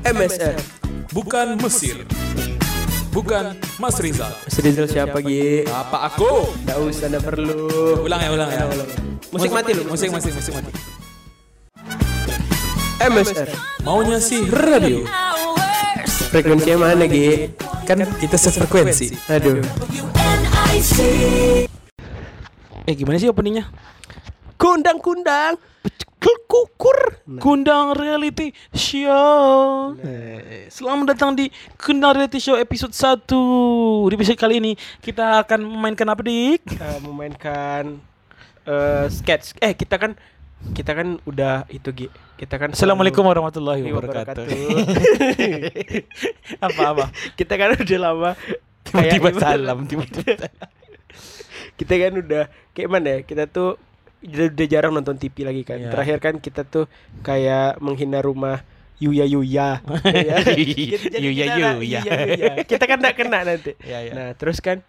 MSR. Bukan Mesir. Bukan Mas Rizal. Mas Rizal siapa Gi? Apa aku? Nggak usah, nggak perlu. Ulang ya, ulang ya. Musik mati lu. Musik, musik, musik mati. MSR. Maunya sih radio. Frekuensinya mana Gi? Kan kita sefrekuensi. Aduh. Eh gimana sih openingnya? Kundang-kundang. Kukur. Kundang Reality Show. Selamat datang di Kundang Reality Show episode 1. Di episode kali ini kita akan memainkan apa, Dik? Kita memainkan eh, sketch. Eh kita kan kita kan udah itu Gi. Kita kan Assalamualaikum warahmatullahi warahmatullahi wabarakatuh. Apa-apa? kita kan udah lama Tiba-tiba salam, tiba-tiba. kita kan udah kayak mana ya kita tuh udah, udah jarang nonton TV lagi kan Iya. terakhir kan kita tuh kayak menghina rumah Yuya Yuya Ya. Gitu, jadi Yuya Yuya. Kita kan nggak kena nanti Iya, iya. nah terus kan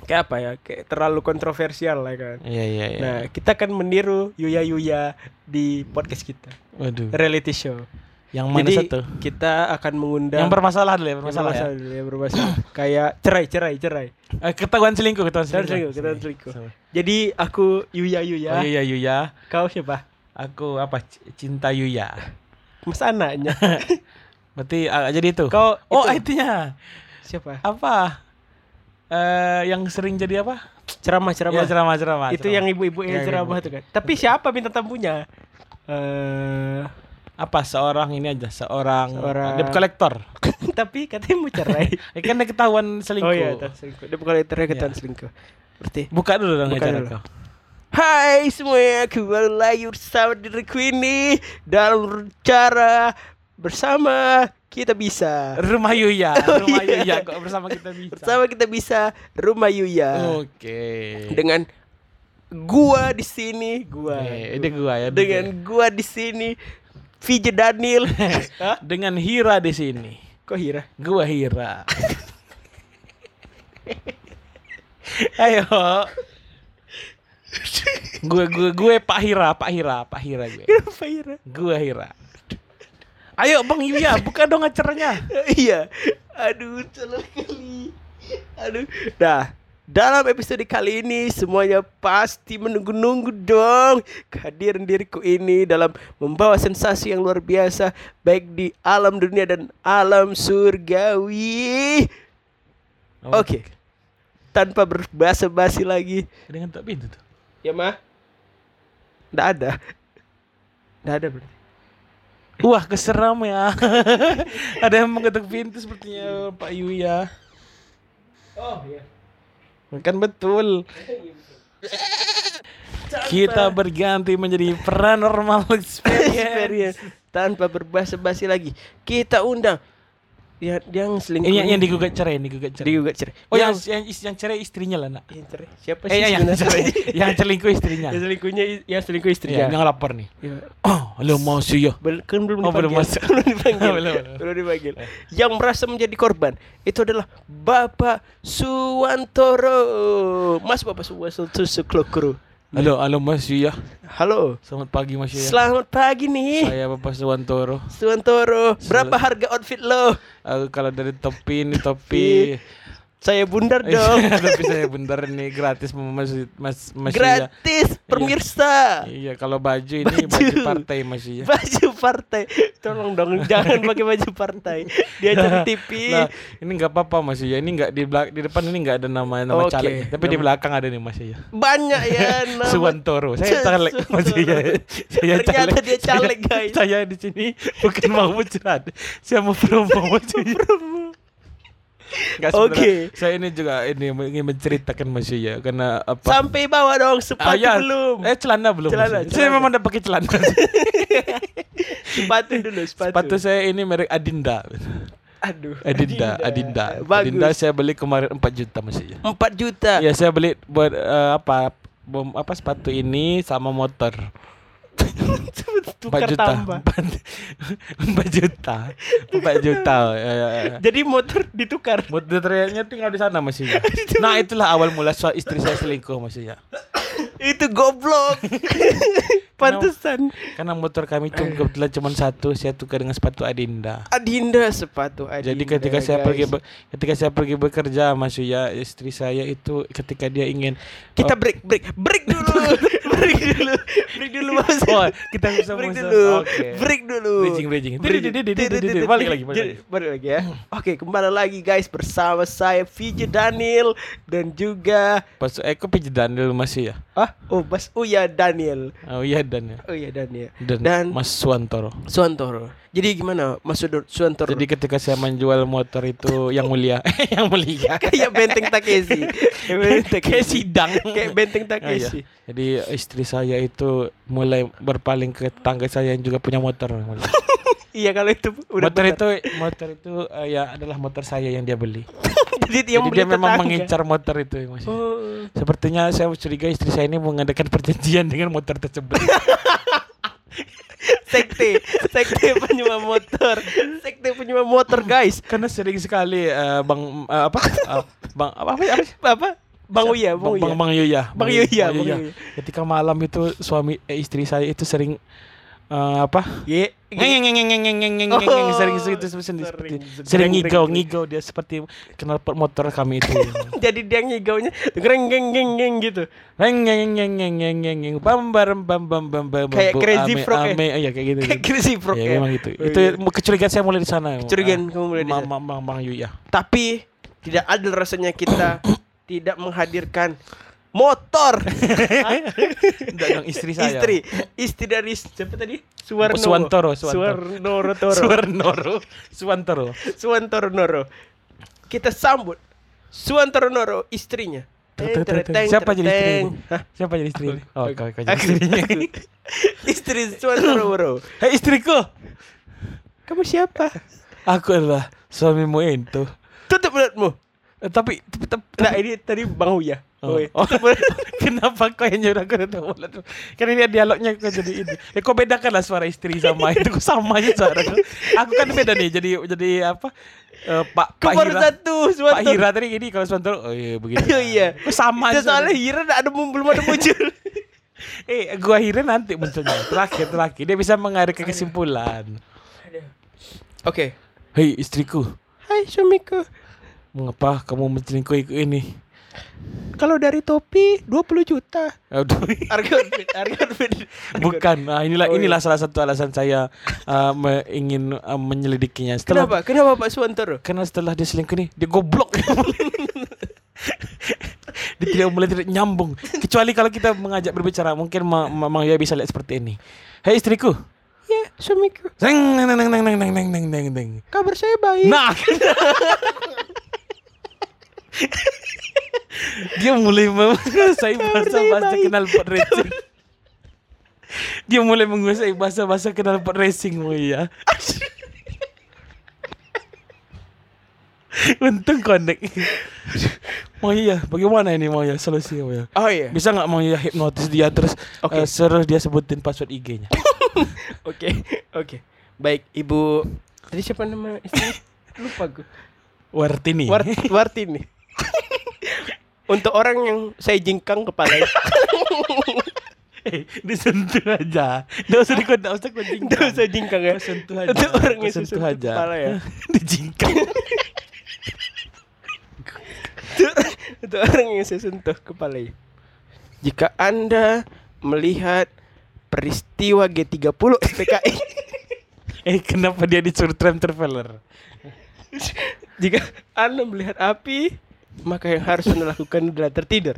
kayak apa ya kayak terlalu kontroversial lah kan Iya, iya, iya. nah kita kan meniru Yuya Yuya di podcast kita Waduh. reality show Yang mana jadi satu? kita akan mengundang Yang bermasalah dulu ya, Yang bermasalah ya. bermasalah, ya, bermasalah. kayak cerai cerai cerai Eh, ketahuan selingkuh, ketahuan Ketahuan selingkuh. selingkuh, ketahuan selingkuh. Sama. jadi aku Yuya Yuya Oh iya Yuya. kau siapa Aku apa? Cinta Yuya. Mas anaknya Berarti ah, jadi itu. Kau Oh, itu. artinya siapa? apa? Eh yang sering jadi apa? Ceramah ceramah. Ya, ceramah ceramah. itu ceramah. yang ibu-ibu yang Yang ceramah ibu. itu kan. Tapi siapa bintang tamunya? Eh apa? Seorang ini aja, seorang, Seorang- debt collector. tapi katanya mau cerai. Eh, kan ketahuan selingkuh. oh iya, selingkuh. Bukan literal ketahuan selingkuh. Berarti Buka dulu dong Buka dulu. kau. Hai semuanya, kembali lagi bersama diriku ini dalam cara bersama kita bisa. Rumah Yuya, Oh, rumah iya. Yuya kok bersama kita bisa. Bersama kita bisa rumah Yuya. Oke. Dengan gua di sini, gua. Eh, ini gua ya. Dengan gua di sini VJ Daniel. Dengan Hira di sini. Kok Hira? Gua Hira. Ayo. gue gue gue Pak Hira, Pak Hira, Pak Hira gue. Kenapa Hira? Gue Hira. Ayo Bang Yuya, buka dong acaranya. iya. Aduh, salah kali. Aduh. Nah, dalam episode kali ini semuanya pasti menunggu-nunggu dong kehadiran diriku ini dalam membawa sensasi yang luar biasa baik di alam dunia dan alam surgawi. Oke. Tanpa berbahasa-basi lagi. Dengan tak pintu tuh. Ya, mah. Nggak ada. Nggak ada berarti. Wah, keseram ya. Ada yang mengetuk pintu sepertinya Pak Yuya. Oh, iya. Kan betul. Kita berganti menjadi paranormal experience. tanpa berbahasa-basi lagi. Kita undang ya yang selingkuh. Eh, yang, yang digugat cerai, yang digugat cerai. digugat cerai. Oh, yang yang, yang cerai istrinya lah, Nak. yang cerai. Siapa Eh, sih yang sebenarnya? cerai, yang selingkuh istrinya. yang selingkuhnya yang selingkuh Iya, istrinya. yang lapor nih. Ya. Oh, halo masih ya. Bel- kan belum Oh, belum dipanggil. masuk. belum dipanggil. Belum, belum. belum dipanggil. Yang merasa menjadi korban itu adalah Bapak Suwantoro. Mas Bapak Suwantoro Suklokro. Halo, halo Mas ya. Halo. Selamat pagi Mas ya. Selamat pagi nih. Saya Bapak Suwantoro. Suwantoro, berapa harga outfit lo? Aku kalau dari topi ini topi. Saya bundar dong. Tapi saya bentar ini gratis Mas Mas Mas ya. Gratis pemirsa. Iya, kalau baju ini Baju. baju, partai Mas ya. Baju partai. Tolong dong jangan pakai baju partai. Di acara TV. Nah, ini nggak apa-apa Mas ya. Ini nggak di belak di depan ini nggak ada nama nama Oke. caleg, tapi di Nama- belakang ada nih Mas ya. Banyak ya nama. Suwantoro. Saya caleg Mas ya. Saya Ternyata dia caleg, Saya- guys. Saya di sini bukan mau bercerat. Saya mau promo Mas ya. Oke. sebenarnya Saya ini juga ini ingin menceritakan Mas ya karena apa? Sampai bawah dong sepatu Ah, ya. belum. Eh celana belum. Celana, Mas. Saya celana. memang udah pakai celana. sepatu dulu sepatu. Sepatu saya ini merek Adinda. Aduh. Adinda, Adinda. Bagus. Adinda saya beli kemarin 4 juta Mas ya. 4 juta. Ya saya beli buat eh, apa bom apa sepatu ini sama motor. Tukar 4 juta. tambah. 4 juta. 4 juta. Ya, ya, ya. Jadi motor ditukar. Motornya tinggal di sana masih ya. Nah itulah awal mula so istri saya selingkuh masih ya. Itu goblok. Pantesan. Karena motor kami itu kebetulan cuma satu, saya tukar dengan sepatu Adinda. Adinda sepatu Adinda. Jadi ketika saya guys. pergi be- ketika saya pergi bekerja Mas ya istri saya itu ketika dia ingin kita break break break dulu. break dulu. Break dulu Mas. Oh, kita bisa break dulu. Oke. Break dulu. Bridging, bridging. Balik lagi, balik lagi. Jadi, balik lagi ya. Oke, kembali lagi guys bersama saya VJ Daniel dan juga Pas eh kok pijit Daniel masih ya? ah oh Mas Uya Daniel. Oh iya dan ya. Oh iya Daniel. Dan, Dan Mas Suantoro. Suantoro. Jadi gimana Mas Suantoro? Jadi ketika saya menjual motor itu yang mulia, yang mulia. kayak benteng Takeshi. Kayak sidang. Kayak benteng Ah, iya. Takeshi. Jadi istri saya itu mulai berpaling ke tangga saya yang juga punya motor. Iya kalau itu udah motor benar. itu motor itu eh, ya adalah motor saya yang dia beli. Jadi dia, Jadi dia memang tetangga. mengincar motor itu Mas. Oh. Sepertinya saya curiga istri saya ini mengadakan perjanjian dengan motor tersebut. Sekte, sekte penyumbang motor, sekte penyumbang motor guys. Karena sering sekali eh, Bang eh, apa? Eh, bang apa apa? apa? Apa? Bang Uya, Bang Uya. Bang, Bang Yuya. Bang Yuya, Bang Yuya. Ketika malam itu suami eh, istri saya itu sering eh, apa? Ye. Ngeng ngeng ngeng ngeng ngeng ngeng ngeng Oh, ngeng sering itu seperti sering. seperti sering Greng, ngigau ngigau dia seperti kenal motor kami itu. Jadi dia ngigaunya greng geng geng geng gitu. Ngeng ngeng ngeng ngeng ngeng ngeng ngeng bam barem bam bam bam bam Kayak Crazy Frog ya? iya kayak gitu. Kayak crazy frog ya, ya. memang gitu. Oh, itu iya. kecurigaan saya mulai di sana. Kecurigaan Ah, kamu mulai di sana. Bang Bang Yuya. Tapi tidak adil rasanya kita tidak menghadirkan motor. Enggak dong istri saya. Istri, istri dari siapa tadi? Suwarno. Suwantoro, Suwantoro. Suwarnoro Toro. Suwarnoro. Suwantoro. Suwantoro Noro. Kita sambut Suwantoro Noro istrinya. Siapa jadi istri? Siapa jadi istri? Oh, kau kau jadi istrinya. Istri Suwantoro Noro. Hei istriku, Kamu siapa? aku adalah suamimu itu. Tutup mulutmu. Eh, tapi, tapi, tapi, Nah, ini tadi Bang Uya. Oh. Oh. Kenapa kau yang nyuruh aku tutup mulut? Karena dia dialognya kau jadi ini. Ya kau bedakanlah suara istri sama itu. Kau sama aja suara kau. Aku kan beda nih. Jadi jadi apa? Eh, Pak Pak Hira. satu Pak. Hira tadi gini kalau Suwantoro. Oh iya begitu. Oh, iya. Kau sama aja. soalnya Hira ada belum ada muncul. Eh, gua Hira nanti munculnya. Terakhir terakhir dia bisa mengalir ke kesimpulan. Oke. Hei istriku, Hai suamiku mengapa kamu mencelinku ini? Kalau dari topi 20 juta. Bukan. Nah, inilah oh, iya. inilah salah satu alasan saya uh, ingin uh, menyelidikinya. Setelah, Kenapa? Kenapa Pak Suwantoro? Karena setelah dia selingkuh ini, dia goblok. dia tidak mulai tidak nyambung. Kecuali kalau kita mengajak berbicara, mungkin memang ya bisa lihat seperti ini. Hei istriku. Ya, suamiku. Neng neng neng neng neng neng neng neng. Kabar saya baik. Nah. dia mulai menguasai bahasa-bahasa kenal pot racing. Dia mulai menguasai bahasa-bahasa kenal pot racing, Moya. Untung connect. Moya, bagaimana ini Moya solusinya Moya? Oh iya. Bisa nggak Moya hipnotis dia terus Oke. eh, suruh dia sebutin password IG-nya? Oke. Oke. Baik, Ibu Tadi siapa nama istrinya? Lupa gue. Wartini. Wart Wartini. Untuk orang yang saya jingkang kepala. Eh, disentuh aja. Nggak usah dikod, nggak usah kau jingkang. Tidak usah jingkang ya. Kau sentuh aja. Untuk orang yang sentuh aja. kepala ya. Dijingkang. Untuk orang yang saya sentuh kepalanya. Jika Anda melihat peristiwa G30 SPKI eh, kenapa dia disuruh time traveler? Jika Anda melihat api, maka yang harus Anda lakukan adalah tertidur.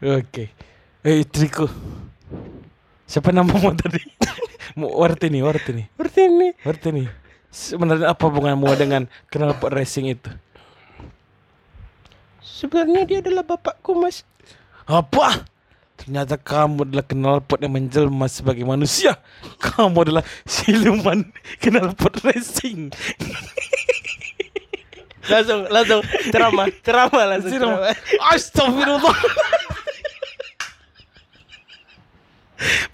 Oke. Eh, istriku. Siapa namamu tadi? Mu- Wartini, ini. Wartini. Sebenarnya apa hubunganmu dengan kenal pot racing itu? Sebenarnya dia adalah bapakku, Mas. Apa? Ternyata kamu adalah knalpot yang menjelma sebagai manusia. Kamu adalah siluman knalpot racing. Langsung, langsung ceramah, ceramah langsung. Ceramah. Astagfirullah.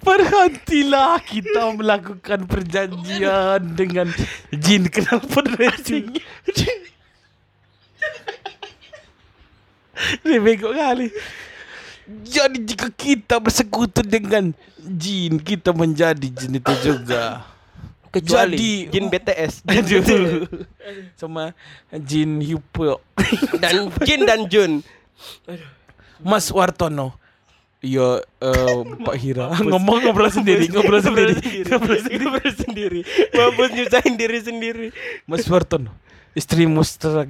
Berhentilah kita melakukan perjanjian dengan jin knalpot racing. Ini bego kali. Jadi jika kita bersekutu dengan jin, kita menjadi jin itu juga. Kecuali Jadi- jin BTS Aduh. Sama jin Hypo. dan Jin dan Jun. Mas Wartono. Iya, eh, Pak Hira. Ngomong ngobrol sendiri, ngobrol sendiri. Ngobrol sendiri. Ngobrol sendiri. Mampus nyusahin diri sendiri. Mas Wartono, istrimu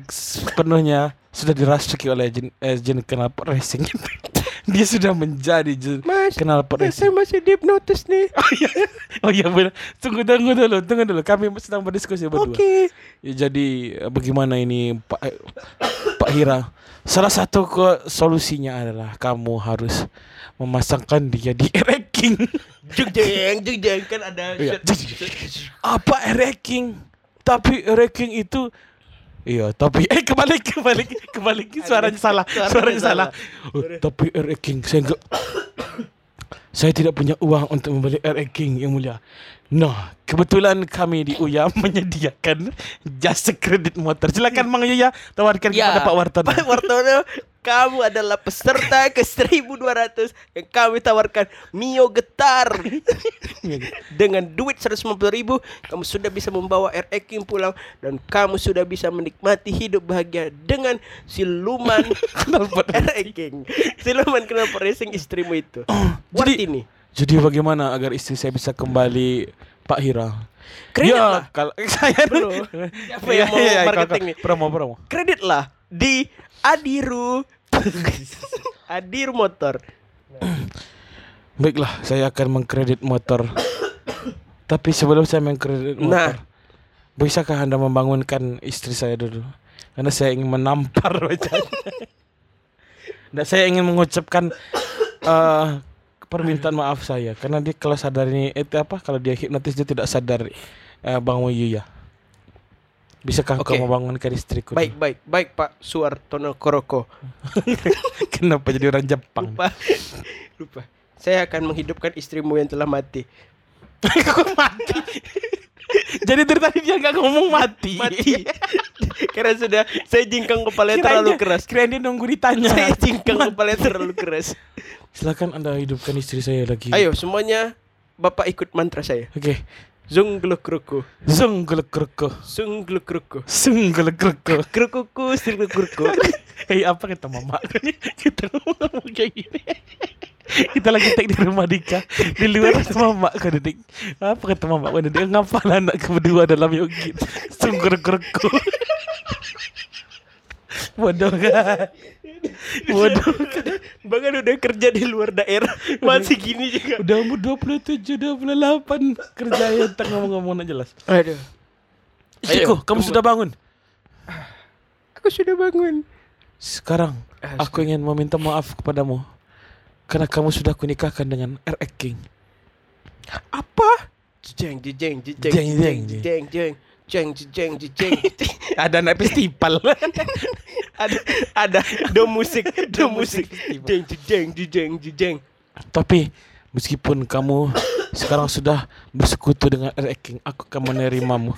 sepenuhnya sudah dirasuki oleh jin, eh, jin knalpot racing. Dia sudah menjadi Mas, knalpot Ya, racing. saya masih dihipnotis nih. Oh iya benar. Tunggu tunggu dulu, tunggu dulu. Kami sedang berdiskusi berdua. Oke. Ya, jadi eh, bagaimana ini Pak eh, Pak Hira? Salah satu ke solusinya adalah kamu harus memasangkan dia di ranking. Jeng jeng jeng jeng kan ada Iya. Apa ranking? Tapi ranking itu Iya, tapi eh kembali kembali kembali suaranya salah, Suaranya suaranya salah. salah. Oh, tapi ranking saya enggak saya tidak punya uang untuk membeli ranking yang mulia. Nah, kebetulan kami di UYA menyediakan jasa kredit motor. Silakan Mang Yuya tawarkan kepada Pak Wartono. Ya, Pak Wartono, kamu adalah peserta ke 1200 yang kami tawarkan Mio Getar. Dengan duit 150 ribu, kamu sudah bisa membawa RX King pulang dan kamu sudah bisa menikmati hidup bahagia dengan siluman. RX King. Siluman kenapa racing istrimu itu. Jadi- Jadi ini. Jadi bagaimana agar istri saya bisa kembali Pak Hira? Kredit ya, lah. kalau saya Bro, siapa yang mau marketing nih? Promo promo. Kredit lah di Adiru. Adiru Motor. Baiklah, saya akan mengkredit motor. Tapi sebelum saya mengkredit motor, Nah. bisakah Anda membangunkan istri saya dulu? Karena saya ingin menampar wajahnya. Dan saya ingin mengucapkan eh, permintaan maaf saya karena dia kalau sadar ini itu apa kalau dia hipnotis dia tidak sadar uh, Bang Yuya. Bisakah Oke. kau membangunkan istriku? Baik, baik, baik Pak Suartono Koroko. Kenapa jadi orang Jepang? Lupa. Lupa. Saya akan menghidupkan istrimu yang telah mati. Kok mati? Jadi dari tadi dia nggak ngomong mati. Mati. Karena sudah saya jingkang kepalanya Kirain terlalu dia- keras. Kirain dia nunggu ditanya. Saya jingkang kepalanya terlalu keras. Silakan Anda hidupkan istri saya lagi. Ayo semuanya Bapak ikut mantra saya. Oke. Zung gluk kruku. Zung gelek kroko. Sung gluk kruku. Sung gelek kroko. Krukuku sir gluk kruku. Hei apa kata mama Kita ngomong kayak gini Kita lagi take di rumah Dika Di luar kata mama kau dedik Apa kata mama kau dedik Ngapa anak berdua dalam yogit Sungkur kerku Bodoh kan Kan Bahkan udah kerja di luar daerah. Masih gini juga. Udah umur 27, 28 Kerja ya tak ngomong-ngomong nak jelas Aduh. Istriku, Ayo, kamu sudah bangun? Aku sudah bangun. Sekarang Aku ingin meminta maaf kepadamu. Karena kamu sudah kunikahkan dengan RX King. Apa? Jeng jeng jeng jeng Jeng, jeng jeng, jeng. jeng jeng jeng jeng jeng Ada anak festival ada ada do musik do musik jeng jeng jeng jeng jeng Tapi meskipun kamu sekarang sudah bersekutu dengan RX King, aku akan menerimamu.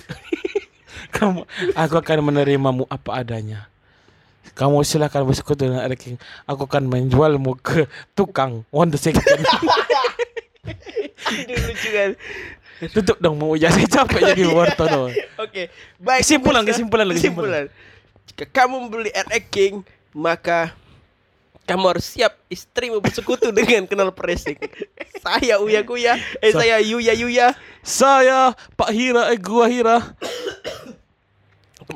kamu, aku akan menerimamu apa adanya. Kamu silakan bersekutu dengan RX King. Aku akan menjualmu ke tukang one the second. Lucu kan Tutup dong mau ya saya capek jadi wartono. Oke baik Kesimpulan, pemirsa. kesimpulan, kesimpulan. Jika kamu membeli RX King maka kamu harus siap istrimu bersekutu dengan kenal presing. saya Uya Kuya, eh Sa- saya Yuya Yuya. Saya Pak Hira, eh gua Hira.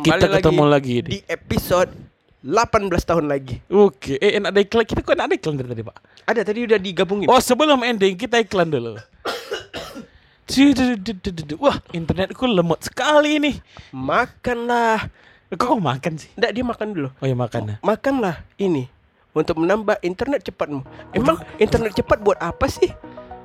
Kita ketemu lagi di episode 18 tahun lagi. Oke, eh enak ada iklan. Kita kok enak ada iklan dari tadi, Pak? Ada tadi udah digabungin. Oh sebelum ending kita iklan dulu. Wah internetku lemot sekali nih. Makanlah. Kok kau makan sih? Enggak dia makan dulu. Oh ya makan ya. Makanlah ini untuk menambah internet cepatmu. Emang internet cepat buat apa sih?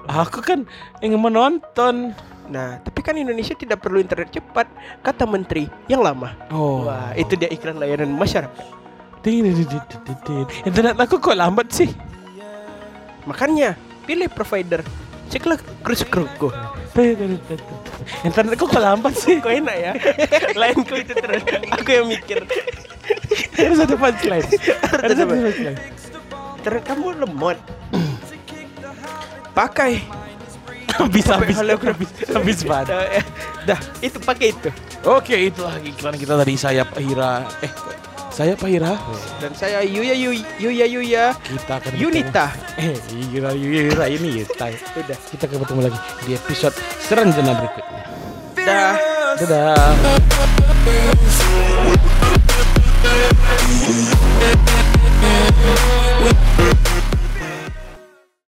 Aku kan ingin menonton. Nah, tapi kan Indonesia tidak perlu internet cepat, kata menteri yang lama. Oh. Wah, itu dia iklan layanan masyarakat. Internet aku kok lambat sih? Makanya pilih provider. Ceklah krus kruku. Internetku kok lambat sih? Kok enak ya? Lain kok itu terus. Aku yang mikir. Harus ada punchline. Harus ada punchline. Terus kamu lemot. Pakai. Habis habis habis habis banget. Dah, eh, dah, itu pakai itu. Oke, itulah iklan kita tadi saya Pahira. Eh, saya Pahira Dan saya Yuya Yuya Yuya. Kita akan Yunita. Eh, Yuya Yuya ini Yunita. sudah Kita akan bertemu lagi di episode serenjana berikutnya. Dadah. Dadah.